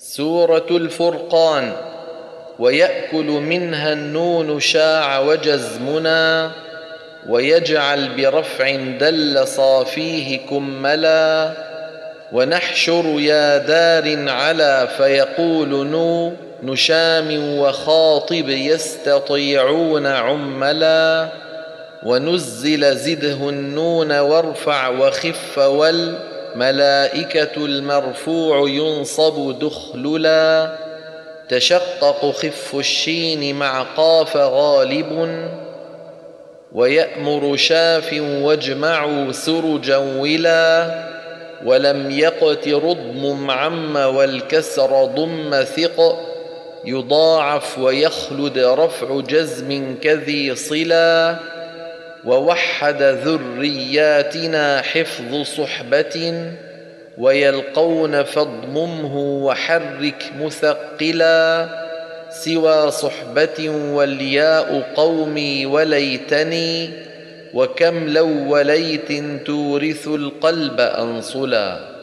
سورة الفرقان ويأكل منها النون شاع وجزمنا ويجعل برفع دل صافيه كملا ونحشر يا دار على فيقول نو نشام وخاطب يستطيعون عملا ونزل زده النون وارفع وخف والملائكة المرفوع ينصب دخللا تشقق خف الشين مع قاف غالب ويأمر شاف واجمعوا سرجا ولا ولم يقت رضم عم والكسر ضم ثق يضاعف ويخلد رفع جزم كذي صلا. ووحد ذرياتنا حفظ صحبة ويلقون فاضممه وحرك مثقلا سوى صحبة والياء قومي وليتني وكم لو وليت تورث القلب أنصلا